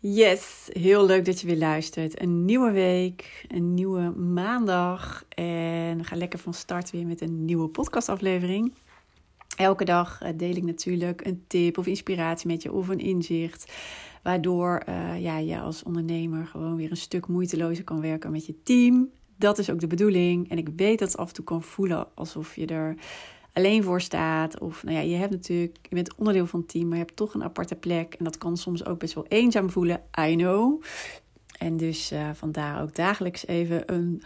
Yes, heel leuk dat je weer luistert. Een nieuwe week, een nieuwe maandag. En we gaan lekker van start weer met een nieuwe podcastaflevering. Elke dag eh, deel ik natuurlijk een tip of inspiratie met je of een inzicht. Waardoor uh, ja, je als ondernemer gewoon weer een stuk moeitelozer kan werken met je team. Dat is ook de bedoeling. En ik weet dat het af en toe kan voelen alsof je er alleen voor staat. Of nou ja, je hebt natuurlijk, je bent onderdeel van het team, maar je hebt toch een aparte plek. En dat kan soms ook best wel eenzaam voelen. I know. En dus uh, vandaar ook dagelijks even een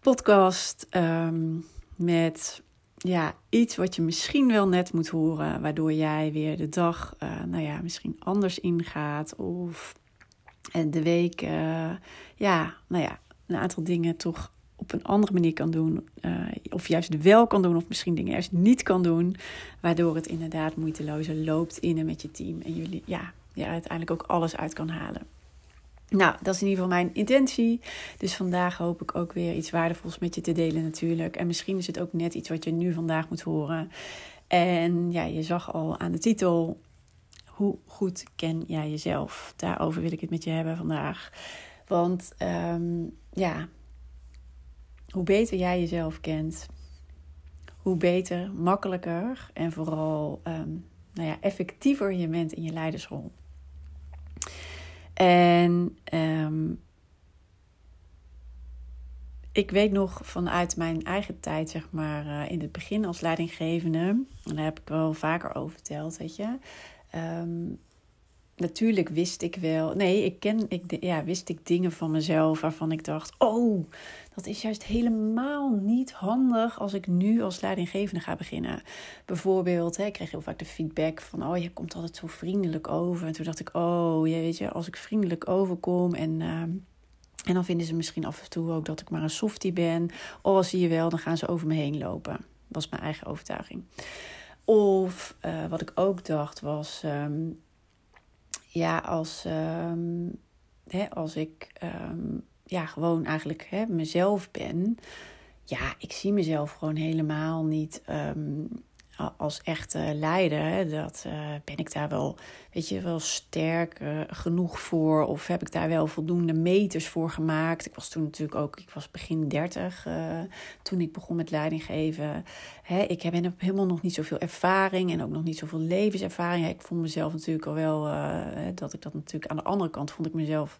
podcast um, met ja, iets wat je misschien wel net moet horen, waardoor jij weer de dag, uh, nou ja, misschien anders ingaat of de week, uh, ja, nou ja, een aantal dingen toch op een andere manier kan doen. Uh, of juist wel kan doen, of misschien dingen juist niet kan doen. Waardoor het inderdaad moeitelozer loopt in en met je team. En jullie ja, ja, uiteindelijk ook alles uit kan halen. Nou, dat is in ieder geval mijn intentie. Dus vandaag hoop ik ook weer iets waardevols met je te delen natuurlijk. En misschien is het ook net iets wat je nu vandaag moet horen. En ja, je zag al aan de titel, hoe goed ken jij jezelf? Daarover wil ik het met je hebben vandaag. Want um, ja, hoe beter jij jezelf kent, hoe beter, makkelijker en vooral um, nou ja, effectiever je bent in je leidersrol. En um, ik weet nog vanuit mijn eigen tijd, zeg maar, uh, in het begin als leidinggevende, en daar heb ik wel vaker over verteld, weet je. Um, natuurlijk wist ik wel. Nee, ik ken, ik, ja, wist ik dingen van mezelf waarvan ik dacht: oh, dat is juist helemaal niet handig als ik nu als leidinggevende ga beginnen. Bijvoorbeeld, hè, ik kreeg heel vaak de feedback van: oh, je komt altijd zo vriendelijk over. En toen dacht ik: oh, ja, weet je, als ik vriendelijk overkom en. Uh, en dan vinden ze misschien af en toe ook dat ik maar een softie ben. Oh, zie je wel, dan gaan ze over me heen lopen. Was mijn eigen overtuiging. Of uh, wat ik ook dacht was: um, ja, als, um, hè, als ik ja, gewoon eigenlijk hè, mezelf ben. Ja, ik zie mezelf gewoon helemaal niet um, als echte leider. Dat uh, ben ik daar wel, weet je, wel sterk uh, genoeg voor? Of heb ik daar wel voldoende meters voor gemaakt? Ik was toen natuurlijk ook, ik was begin 30 uh, toen ik begon met leidinggeven. Hè, ik heb helemaal nog niet zoveel ervaring en ook nog niet zoveel levenservaring. Ik vond mezelf natuurlijk al wel, dat ik dat natuurlijk aan de andere kant vond ik mezelf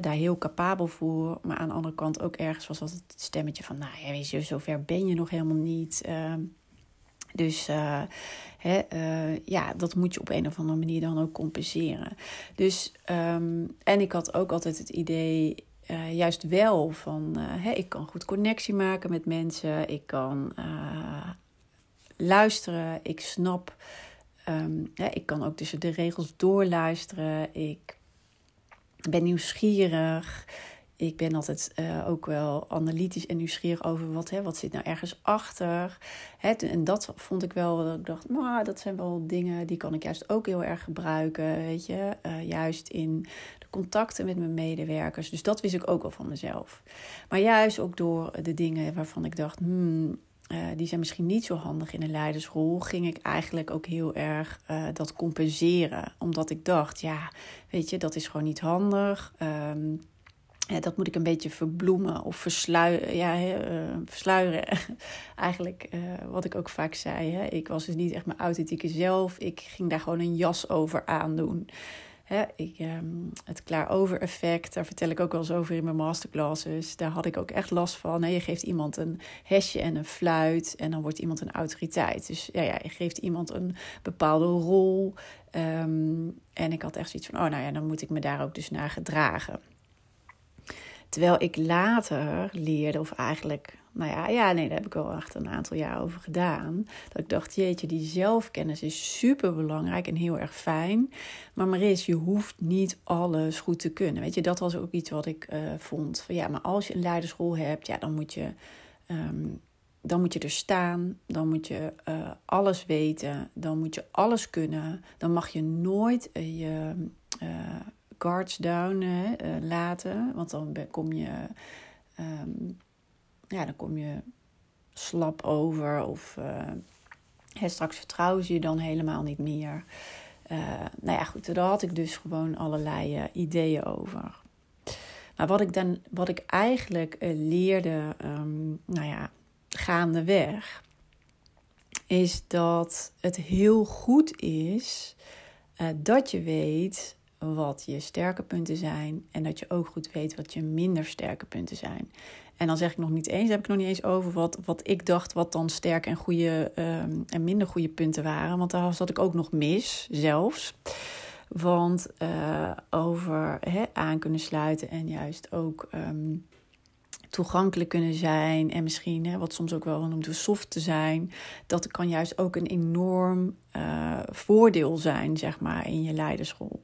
Daar heel capabel voor. Maar aan de andere kant ook ergens was dat het stemmetje van... nou ja, weet je, zover ben je nog helemaal niet. Uh, dus hè, uh, ja, dat moet je op een of andere manier dan ook compenseren. Dus, um, en ik had ook altijd het idee... Uh, juist wel van, ik kan goed connectie maken met mensen. Ik kan luisteren. Ik snap... Hè, ik kan ook tussen de regels doorluisteren. Ik ben nieuwsgierig. Ik ben altijd uh, ook wel analytisch en nieuwsgierig over wat, hè, wat zit nou ergens achter. Hè, en dat vond ik wel, dat ik dacht, nou, dat zijn wel dingen die kan ik juist ook heel erg gebruiken. Weet je, uh, juist in de contacten met mijn medewerkers. Dus dat wist ik ook wel van mezelf. Maar juist ook door de dingen waarvan ik dacht, hmm, uh, die zijn misschien niet zo handig in een leidersrol, ging ik eigenlijk ook heel erg uh, dat compenseren. Omdat ik dacht, ja, weet je, dat is gewoon niet handig. Um, ja, dat moet ik een beetje verbloemen of versluieren. Ja, uh, versluieren. eigenlijk wat ik ook vaak zei. Hè. Ik was dus niet echt mijn authentieke zelf. Ik ging daar gewoon een jas over aandoen. Hè, ik, ehm, het klaar-over effect, daar vertel ik ook wel eens over in mijn masterclasses. Daar had ik ook echt last van. Hè. Je geeft iemand een hesje en een fluit en dan wordt iemand een autoriteit. Dus ja, ja je geeft iemand een bepaalde rol. Ehm, en ik had echt zoiets van, oh nou ja, dan moet ik me daar ook dus naar gedragen. Terwijl ik later leerde, of eigenlijk, nou ja, ja, nee, daar heb ik wel echt een aantal jaar over gedaan. Dat ik dacht, jeetje, die zelfkennis is super belangrijk en heel erg fijn. Maar Maris, je hoeft niet alles goed te kunnen. Weet je, dat was ook iets wat ik uh, vond. Van, ja, maar als je een leidersrol hebt, ja, dan moet je. Um, dan moet je er staan, dan moet je uh, alles weten, dan moet je alles kunnen. Dan mag je nooit uh, je guards down uh, laten. Want dan kom je, um, ja, dan kom je slap over. Of uh, straks vertrouwen ze je dan helemaal niet meer. Uh, nou ja, goed, daar had ik dus gewoon allerlei ideeën over. Maar wat ik dan, wat ik eigenlijk leerde, um, nou ja, gaandeweg, is dat het heel goed is dat je weet wat je sterke punten zijn en dat je ook goed weet wat je minder sterke punten zijn. En dan zeg ik nog niet eens, heb ik nog niet eens over wat, wat ik dacht wat dan sterke en goede um, en minder goede punten waren. Want daar zat ik ook nog mis, zelfs. Want uh, over aan kunnen sluiten en juist ook um, toegankelijk kunnen zijn. En misschien, wat soms ook wel genoemd soft te zijn. Dat kan juist ook een enorm uh, voordeel zijn, zeg maar, in je leiderschool.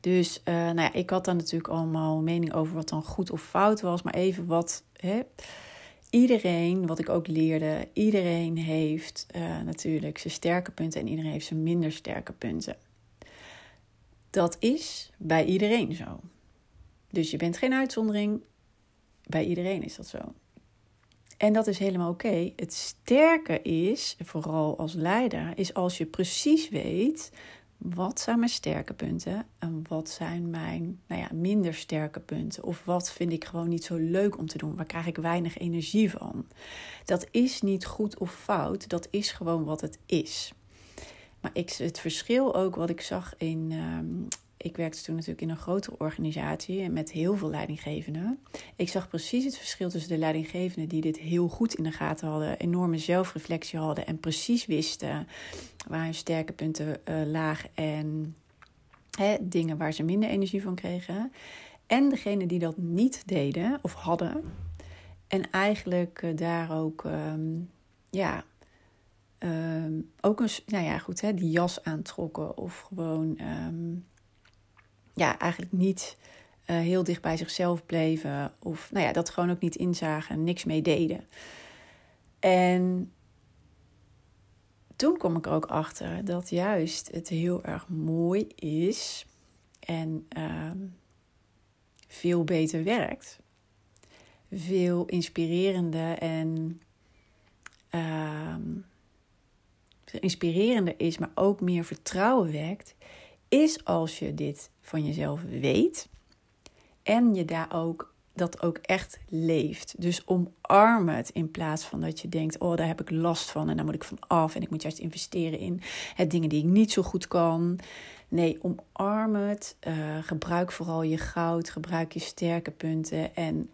Dus uh, nou ja, ik had daar natuurlijk allemaal mening over wat dan goed of fout was. Maar even wat. Hè, iedereen, wat ik ook leerde, iedereen heeft uh, natuurlijk zijn sterke punten en iedereen heeft zijn minder sterke punten. Dat is bij iedereen zo. Dus je bent geen uitzondering. Bij iedereen is dat zo. En dat is helemaal oké. Het sterke is, vooral als leider, is als je precies weet wat zijn mijn sterke punten en wat zijn mijn nou ja, minder sterke punten? Of wat vind ik gewoon niet zo leuk om te doen? Waar krijg ik weinig energie van? Dat is niet goed of fout, dat is gewoon wat het is. Maar ik, het verschil ook wat ik zag in, um, ik werkte toen natuurlijk in een grotere organisatie met heel veel leidinggevenden. Ik zag precies het verschil tussen de leidinggevenden die dit heel goed in de gaten hadden, enorme zelfreflectie hadden en precies wisten waar hun sterke punten uh, lagen en hè, dingen waar ze minder energie van kregen. En degene die dat niet deden of hadden. En eigenlijk uh, daar ook, um, ja, um, ook een, nou ja, goed, hè, die jas aantrokken of gewoon um, ja, eigenlijk niet uh, heel dicht bij zichzelf bleven. Of nou ja, dat gewoon ook niet inzagen en niks mee deden. En toen kom ik er ook achter dat juist het heel erg mooi is en uh, veel beter werkt. Veel inspirerender en uh, inspirerender is, maar ook meer vertrouwen wekt, is als je dit van jezelf weet en je daar ook dat ook echt leeft. Dus omarm het in plaats van dat je denkt: oh, daar heb ik last van en daar moet ik van af en ik moet juist investeren in het dingen die ik niet zo goed kan. Nee, omarm het. Uh, gebruik vooral je goud, gebruik je sterke punten en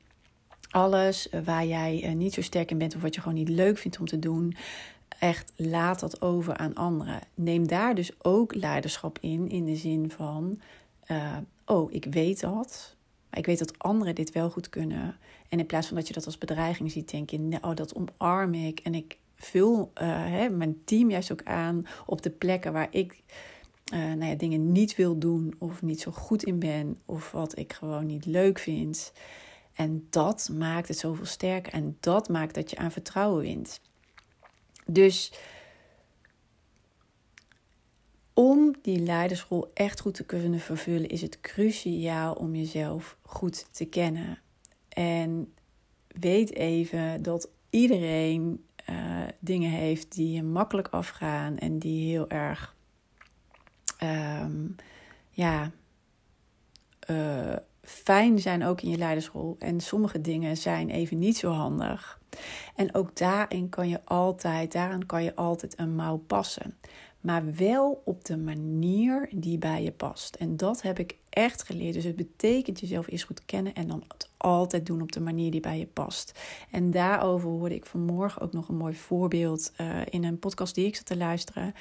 alles waar jij uh, niet zo sterk in bent of wat je gewoon niet leuk vindt om te doen. Echt laat dat over aan anderen. Neem daar dus ook leiderschap in, in de zin van: uh, oh, ik weet dat. Maar ik weet dat anderen dit wel goed kunnen. En in plaats van dat je dat als bedreiging ziet, denk je, oh, dat omarm ik. En ik vul uh, hè, mijn team juist ook aan op de plekken waar ik uh, nou ja, dingen niet wil doen of niet zo goed in ben. Of wat ik gewoon niet leuk vind. En dat maakt het zoveel sterker. En dat maakt dat je aan vertrouwen wint. Dus om die leidersrol echt goed te kunnen vervullen, is het cruciaal om jezelf goed te kennen. En weet even dat iedereen uh, dingen heeft die je makkelijk afgaan en die heel erg, um, ja, uh, fijn zijn ook in je leidersrol. En sommige dingen zijn even niet zo handig. En ook daarin kan je altijd, daaraan kan je altijd een mouw passen. maar wel op de manier die bij je past. En dat heb ik echt geleerd. Dus het betekent jezelf eerst goed kennen en dan het altijd doen op de manier die bij je past. En daarover hoorde ik vanmorgen ook nog een mooi voorbeeld uh, in een podcast die ik zat te luisteren.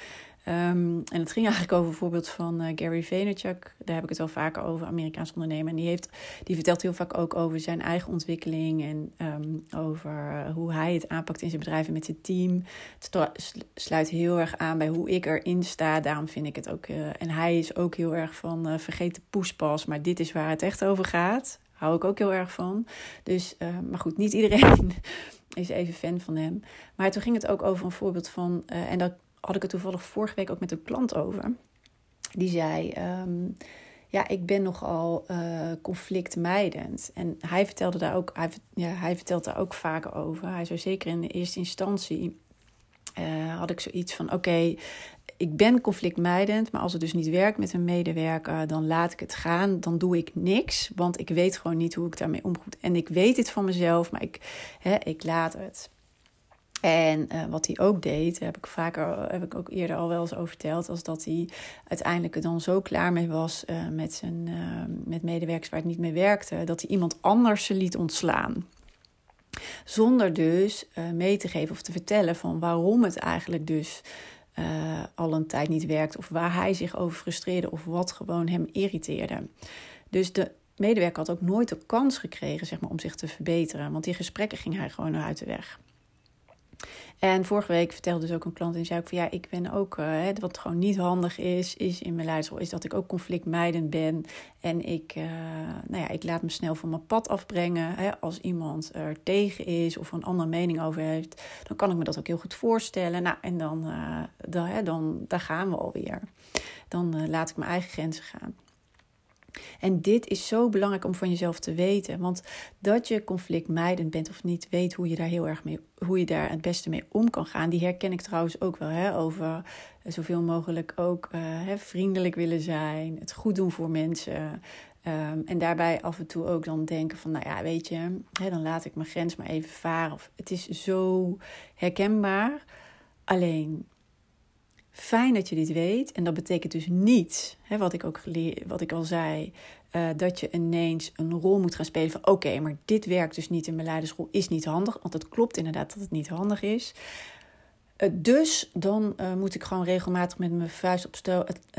Um, en het ging eigenlijk over een voorbeeld van uh, Gary Vaynerchuk. Daar heb ik het wel vaker over, Amerikaans ondernemer. En die, heeft, die vertelt heel vaak ook over zijn eigen ontwikkeling en um, over hoe hij het aanpakt in zijn bedrijf en met zijn team. Het sluit heel erg aan bij hoe ik erin sta. Daarom vind ik het ook. Uh, en hij is ook heel erg van uh, vergeet de poespas, maar dit is waar het echt over gaat. Hou ik ook heel erg van. Dus, maar goed, niet iedereen is even fan van hem. Maar toen ging het ook over een voorbeeld van, en dat had ik het toevallig vorige week ook met een klant over. Die zei: um, Ja, ik ben nogal uh, conflictmijdend. En hij vertelde daar ook, hij, ja, hij vertelt daar ook vaker over. Hij zei zeker in de eerste instantie. Uh, had ik zoiets van: Oké, ik ben conflictmijdend, maar als het dus niet werkt met een medewerker, dan laat ik het gaan. Dan doe ik niks, want ik weet gewoon niet hoe ik daarmee omgoed. En ik weet het van mezelf, maar ik, hè, ik laat het. En uh, wat hij ook deed, heb ik vaker, heb ik ook eerder al wel eens over verteld, als dat hij uiteindelijk er dan zo klaar mee was uh, met zijn uh, met medewerkers waar het niet mee werkte, dat hij iemand anders ze liet ontslaan. Zonder dus mee te geven of te vertellen van waarom het eigenlijk dus al een tijd niet werkt, of waar hij zich over frustreerde, of wat gewoon hem irriteerde. Dus de medewerker had ook nooit de kans gekregen zeg maar, om zich te verbeteren, want die gesprekken ging hij gewoon uit de weg. En vorige week vertelde dus ook een klant en zei ook van ja, ik ben ook, uh, wat gewoon niet handig is, is in mijn leiderschap, is dat ik ook conflictmijdend ben. En ik, uh, nou ja, ik laat me snel van mijn pad afbrengen. Hè. Als iemand er tegen is of een andere mening over heeft, dan kan ik me dat ook heel goed voorstellen. Nou, en dan, uh, dan, hè, dan gaan we alweer. Dan laat ik mijn eigen grenzen gaan. En dit is zo belangrijk om van jezelf te weten. Want dat je conflictmijdend bent of niet, weet hoe je daar heel erg mee, hoe je daar het beste mee om kan gaan. Die herken ik trouwens ook wel. Hè, over zoveel mogelijk ook uh, hè, vriendelijk willen zijn, het goed doen voor mensen. Um, en daarbij af en toe ook dan denken van, nou ja, weet je, hè, dan laat ik mijn grens maar even varen. Of, het is zo herkenbaar. Alleen Fijn dat je dit weet. En dat betekent dus niet, hè, wat ik ook wat ik al zei, uh, dat je ineens een rol moet gaan spelen van oké, maar dit werkt dus niet in mijn leidersrol, is niet handig. Want het klopt inderdaad dat het niet handig is. Uh, dus dan uh, moet ik gewoon regelmatig met mijn vuist op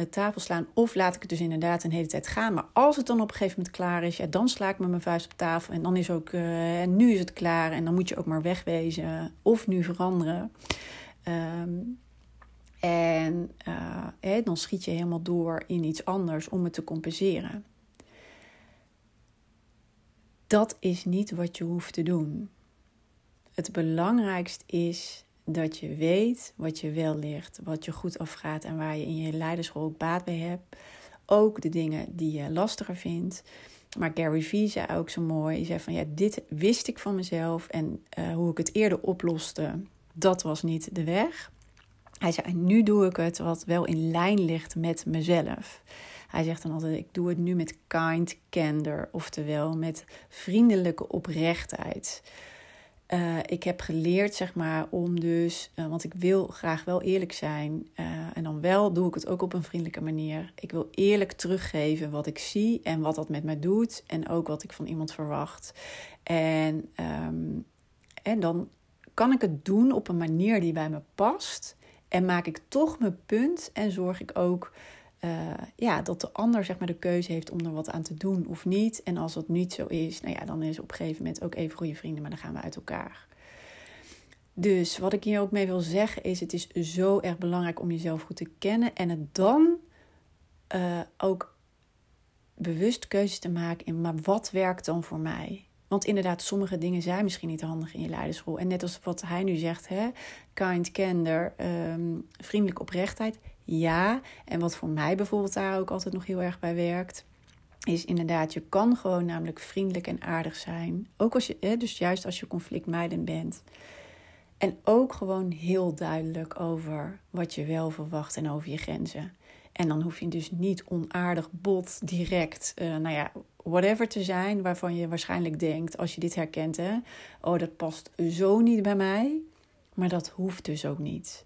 tafel slaan. Of laat ik het dus inderdaad een hele tijd gaan. Maar als het dan op een gegeven moment klaar is, dan sla ik met mijn vuist op tafel. En dan is ook, nu is het klaar. En dan moet je ook maar wegwezen of nu veranderen. Um, en uh, dan schiet je helemaal door in iets anders om het te compenseren. Dat is niet wat je hoeft te doen. Het belangrijkste is dat je weet wat je wel ligt, wat je goed afgaat en waar je in je leidersrol ook baat bij hebt. Ook de dingen die je lastiger vindt. Maar Gary Vee zei ook zo mooi: hij zei van ja, dit wist ik van mezelf en uh, hoe ik het eerder oploste, dat was niet de weg. Hij zei, nu doe ik het wat wel in lijn ligt met mezelf. Hij zegt dan altijd, ik doe het nu met kind candor, oftewel met vriendelijke oprechtheid. Uh, ik heb geleerd, zeg maar, om dus, uh, want ik wil graag wel eerlijk zijn. Uh, en dan wel doe ik het ook op een vriendelijke manier. Ik wil eerlijk teruggeven wat ik zie en wat dat met mij doet. En ook wat ik van iemand verwacht. En, um, en dan kan ik het doen op een manier die bij me past. En maak ik toch mijn punt en zorg ik ook uh, ja, dat de ander zeg maar, de keuze heeft om er wat aan te doen of niet. En als dat niet zo is, nou ja, dan is op een gegeven moment ook even goede vrienden, maar dan gaan we uit elkaar. Dus wat ik hier ook mee wil zeggen is: het is zo erg belangrijk om jezelf goed te kennen en het dan uh, ook bewust keuzes te maken in, maar wat werkt dan voor mij? Want inderdaad, sommige dingen zijn misschien niet handig in je leidersrol. En net als wat hij nu zegt, hè, kind candor, um, vriendelijke oprechtheid. Ja, en wat voor mij bijvoorbeeld daar ook altijd nog heel erg bij werkt, is inderdaad, je kan gewoon namelijk vriendelijk en aardig zijn. Ook als je, dus juist als je conflictmijdend bent. En ook gewoon heel duidelijk over wat je wel verwacht en over je grenzen. En dan hoef je dus niet onaardig bot direct, uh, nou ja, whatever te zijn waarvan je waarschijnlijk denkt, als je dit herkent, hè, oh dat past zo niet bij mij. Maar dat hoeft dus ook niet.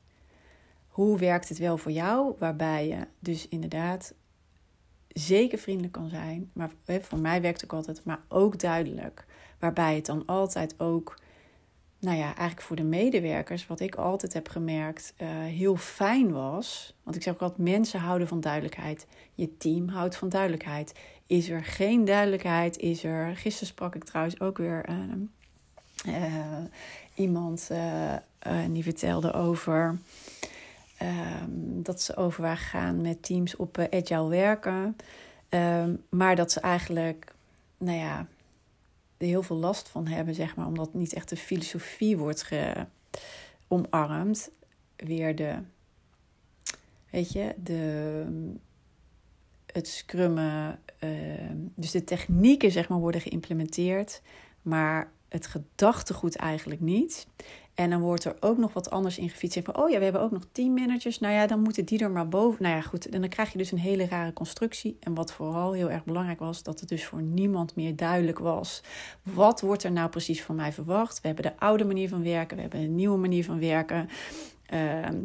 hoe werkt het wel voor jou? Waarbij je dus inderdaad zeker vriendelijk kan zijn. Maar voor mij werkt het ook altijd, maar ook duidelijk. Waarbij het dan altijd ook, nou ja, eigenlijk voor de medewerkers, wat ik altijd heb gemerkt, uh, heel fijn was. Want ik zeg ook altijd, mensen houden van duidelijkheid. Je team houdt van duidelijkheid. Is er geen duidelijkheid, is er... Gisteren sprak ik trouwens ook weer uh, iemand die vertelde over... Ehm, dat ze overweg gaan met teams op agile werken. Ehm, maar dat ze eigenlijk, nou ja, heel veel last van hebben, zeg maar, omdat niet echt de filosofie wordt omarmd. Weer de, weet je, de, het scrummen, ehm, dus de technieken, zeg maar, worden geïmplementeerd, maar het gedachtegoed eigenlijk niet. En dan wordt er ook nog wat anders in gefietst. Van, oh ja, we hebben ook nog teammanagers. Nou ja, dan moeten die er maar boven. Nou ja, goed. En dan krijg je dus een hele rare constructie. En wat vooral heel erg belangrijk was, dat het dus voor niemand meer duidelijk was. Wat wordt er nou precies van mij verwacht? We hebben de oude manier van werken, we hebben een nieuwe manier van werken. Ehm,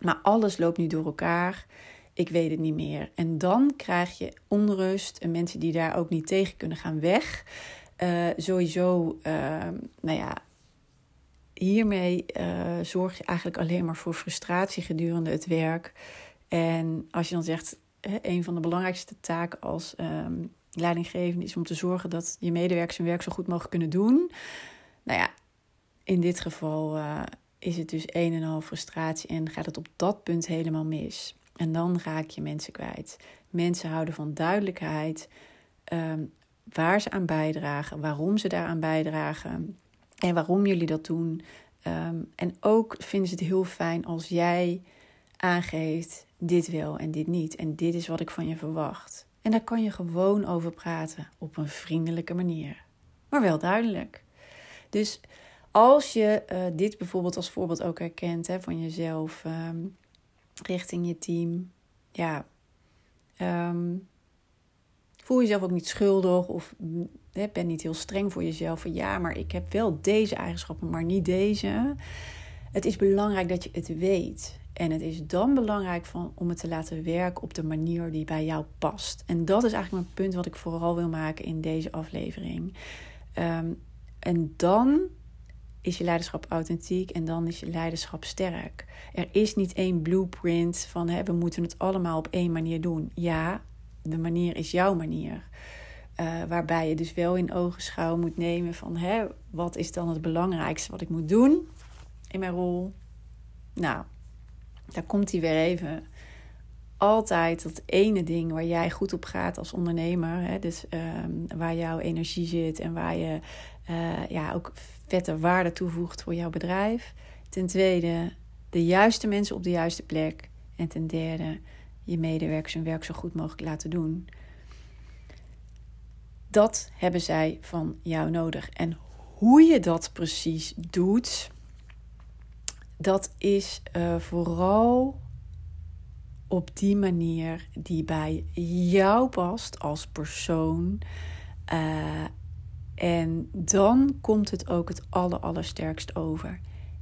maar alles loopt nu door elkaar. Ik weet het niet meer. En dan krijg je onrust en mensen die daar ook niet tegen kunnen gaan weg. Uh, sowieso, uh, nou ja, hiermee uh, zorg je eigenlijk alleen maar voor frustratie gedurende het werk. En als je dan zegt, hè, een van de belangrijkste taken als um, leidinggevende is om te zorgen dat je medewerkers hun werk zo goed mogelijk kunnen doen. Nou ja, in dit geval uh, is het dus een en al frustratie en gaat het op dat punt helemaal mis. En dan raak je mensen kwijt. Mensen houden van duidelijkheid, um, waar ze aan bijdragen, waarom ze daaraan bijdragen en waarom jullie dat doen. Ehm, en ook vinden ze het heel fijn als jij aangeeft: dit wel en dit niet. En dit is wat ik van je verwacht. En daar kan je gewoon over praten op een vriendelijke manier, maar wel duidelijk. Dus als je uh, dit bijvoorbeeld als voorbeeld ook herkent hè, van jezelf um, richting je team, ja, um, voel jezelf ook niet schuldig of hè, ben niet heel streng voor jezelf. Van ja, maar ik heb wel deze eigenschappen, maar niet deze. Het is belangrijk dat je het weet. En het is dan belangrijk van, om het te laten werken op de manier die bij jou past. En dat is eigenlijk mijn punt wat ik vooral wil maken in deze aflevering. Um, en dan is je leiderschap authentiek en dan is je leiderschap sterk. Er is niet één blueprint van hè, we moeten het allemaal op één manier doen. Ja, de manier is jouw manier. Uh, waarbij je dus wel in ogenschouw moet nemen van hè, wat is dan het belangrijkste wat ik moet doen in mijn rol. Nou, daar komt hij weer even. Altijd dat ene ding waar jij goed op gaat als ondernemer. Hè, dus um, waar jouw energie zit en waar je uh, ja, ook vette waarde toevoegt voor jouw bedrijf. Ten tweede, de juiste mensen op de juiste plek. En ten derde, je medewerkers hun werk zo goed mogelijk laten doen. Dat hebben zij van jou nodig. En hoe je dat precies doet, dat is uh, vooral op die manier die bij jou past als persoon. Uh, en dan komt het ook het aller, allersterkst over.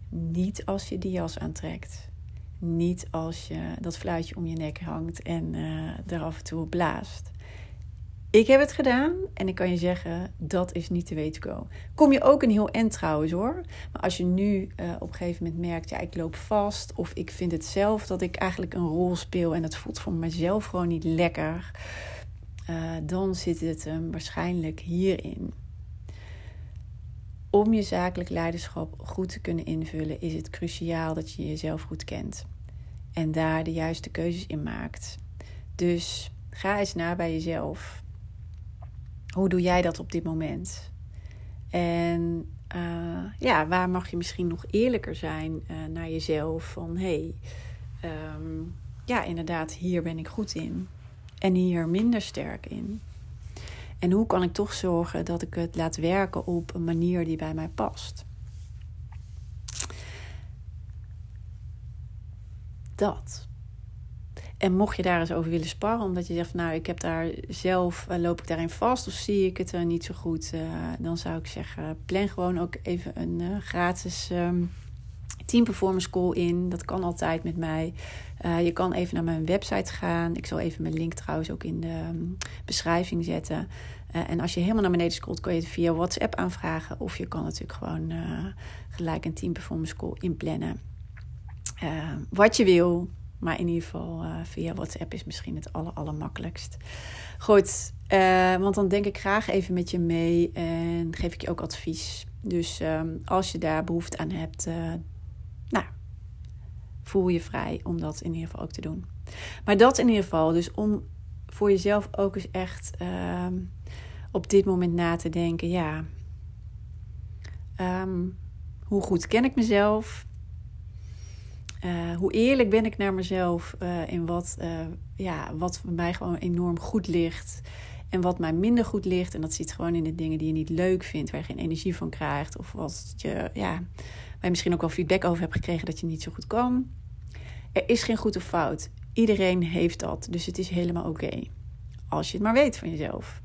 Niet als je die jas aantrekt. Niet als je dat fluitje om je nek hangt en uh, er af en toe blaast. Ik heb het gedaan en ik kan je zeggen, dat is niet de way to go. Kom je ook een heel end trouwens hoor. Maar als je nu uh, op een gegeven moment merkt, ja, ik loop vast. Of ik vind het zelf dat ik eigenlijk een rol speel en het voelt voor mezelf gewoon niet lekker. Uh, dan zit het hem waarschijnlijk hierin. Om je zakelijk leiderschap goed te kunnen invullen, is het cruciaal dat je jezelf goed kent. En daar de juiste keuzes in maakt. Dus ga eens na bij jezelf. Hoe doe jij dat op dit moment? En uh, ja, waar mag je misschien nog eerlijker zijn uh, naar jezelf? Van hé, hey, um, ja, inderdaad, hier ben ik goed in. En hier minder sterk in. En hoe kan ik toch zorgen dat ik het laat werken op een manier die bij mij past? Dat. En mocht je daar eens over willen sparren, omdat je zegt, nou, ik heb daar zelf, uh, loop ik daarin vast of zie ik het er niet zo goed, uh, dan zou ik zeggen, plan gewoon ook even een uh, gratis um, Team Performance Call in. Dat kan altijd met mij. Uh, je kan even naar mijn website gaan. Ik zal even mijn link trouwens ook in de um, beschrijving zetten. Uh, en als je helemaal naar beneden scrolt, kan je het via WhatsApp aanvragen. Of je kan natuurlijk gewoon uh, gelijk een Team Performance Call inplannen. wat je wil. Maar in ieder geval via WhatsApp is misschien het aller, allermakkelijkst. Goed, want dan denk ik graag even met je mee en geef ik je ook advies. Dus um, als je daar behoefte aan hebt, voel je vrij om dat in ieder geval ook te doen. Maar dat in ieder geval, dus om voor jezelf ook eens echt uh, op dit moment na te denken, ja, um, hoe goed ken ik mezelf? Uh, hoe eerlijk ben ik naar mezelf uh, in wat, uh, ja, wat voor mij gewoon enorm goed ligt en wat mij minder goed ligt. En dat zit gewoon in de dingen die je niet leuk vindt, waar je geen energie van krijgt. Of wat je, ja, waar je misschien ook wel feedback over hebt gekregen dat je niet zo goed kan. Er is geen goed of fout. Iedereen heeft dat. Dus het is helemaal oké. Als je het maar weet van jezelf.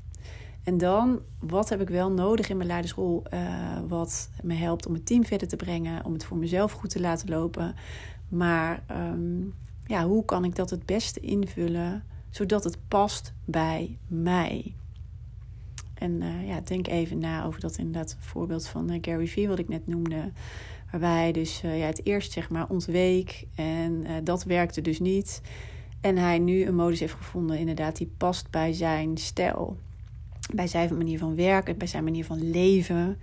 En dan, wat heb ik wel nodig in mijn leidersrol? Uh, wat me helpt om het team verder te brengen, om het voor mezelf goed te laten lopen. Maar um, ja, hoe kan ik dat het beste invullen, zodat het past bij mij? En uh, ja, denk even na over dat inderdaad voorbeeld van uh, Gary Vee, wat ik net noemde. Waarbij dus uh, ja, het eerst zeg maar ontweek en dat werkte dus niet. En hij nu een modus heeft gevonden, inderdaad, die past bij zijn stijl. Bij zijn manier van werken, bij zijn manier van leven.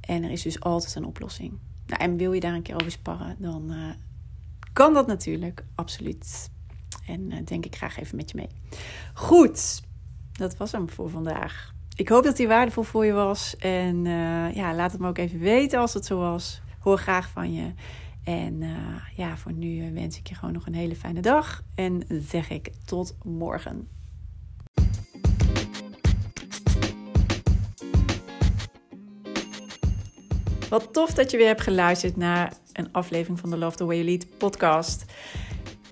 en er is dus altijd een oplossing. Nou, en wil je daar een keer over sparren, dan kan dat natuurlijk, absoluut. En denk ik graag even met je mee. Goed, dat was hem voor vandaag. Ik hoop dat hij waardevol voor je was. En uh, ja, laat het me ook even weten als het zo was. Hoor graag van je. En uh, ja, voor nu eh, wens ik je gewoon nog een hele fijne dag. En zeg ik tot morgen. Wat tof dat je weer hebt geluisterd naar een aflevering van de Love the Way You Lead podcast.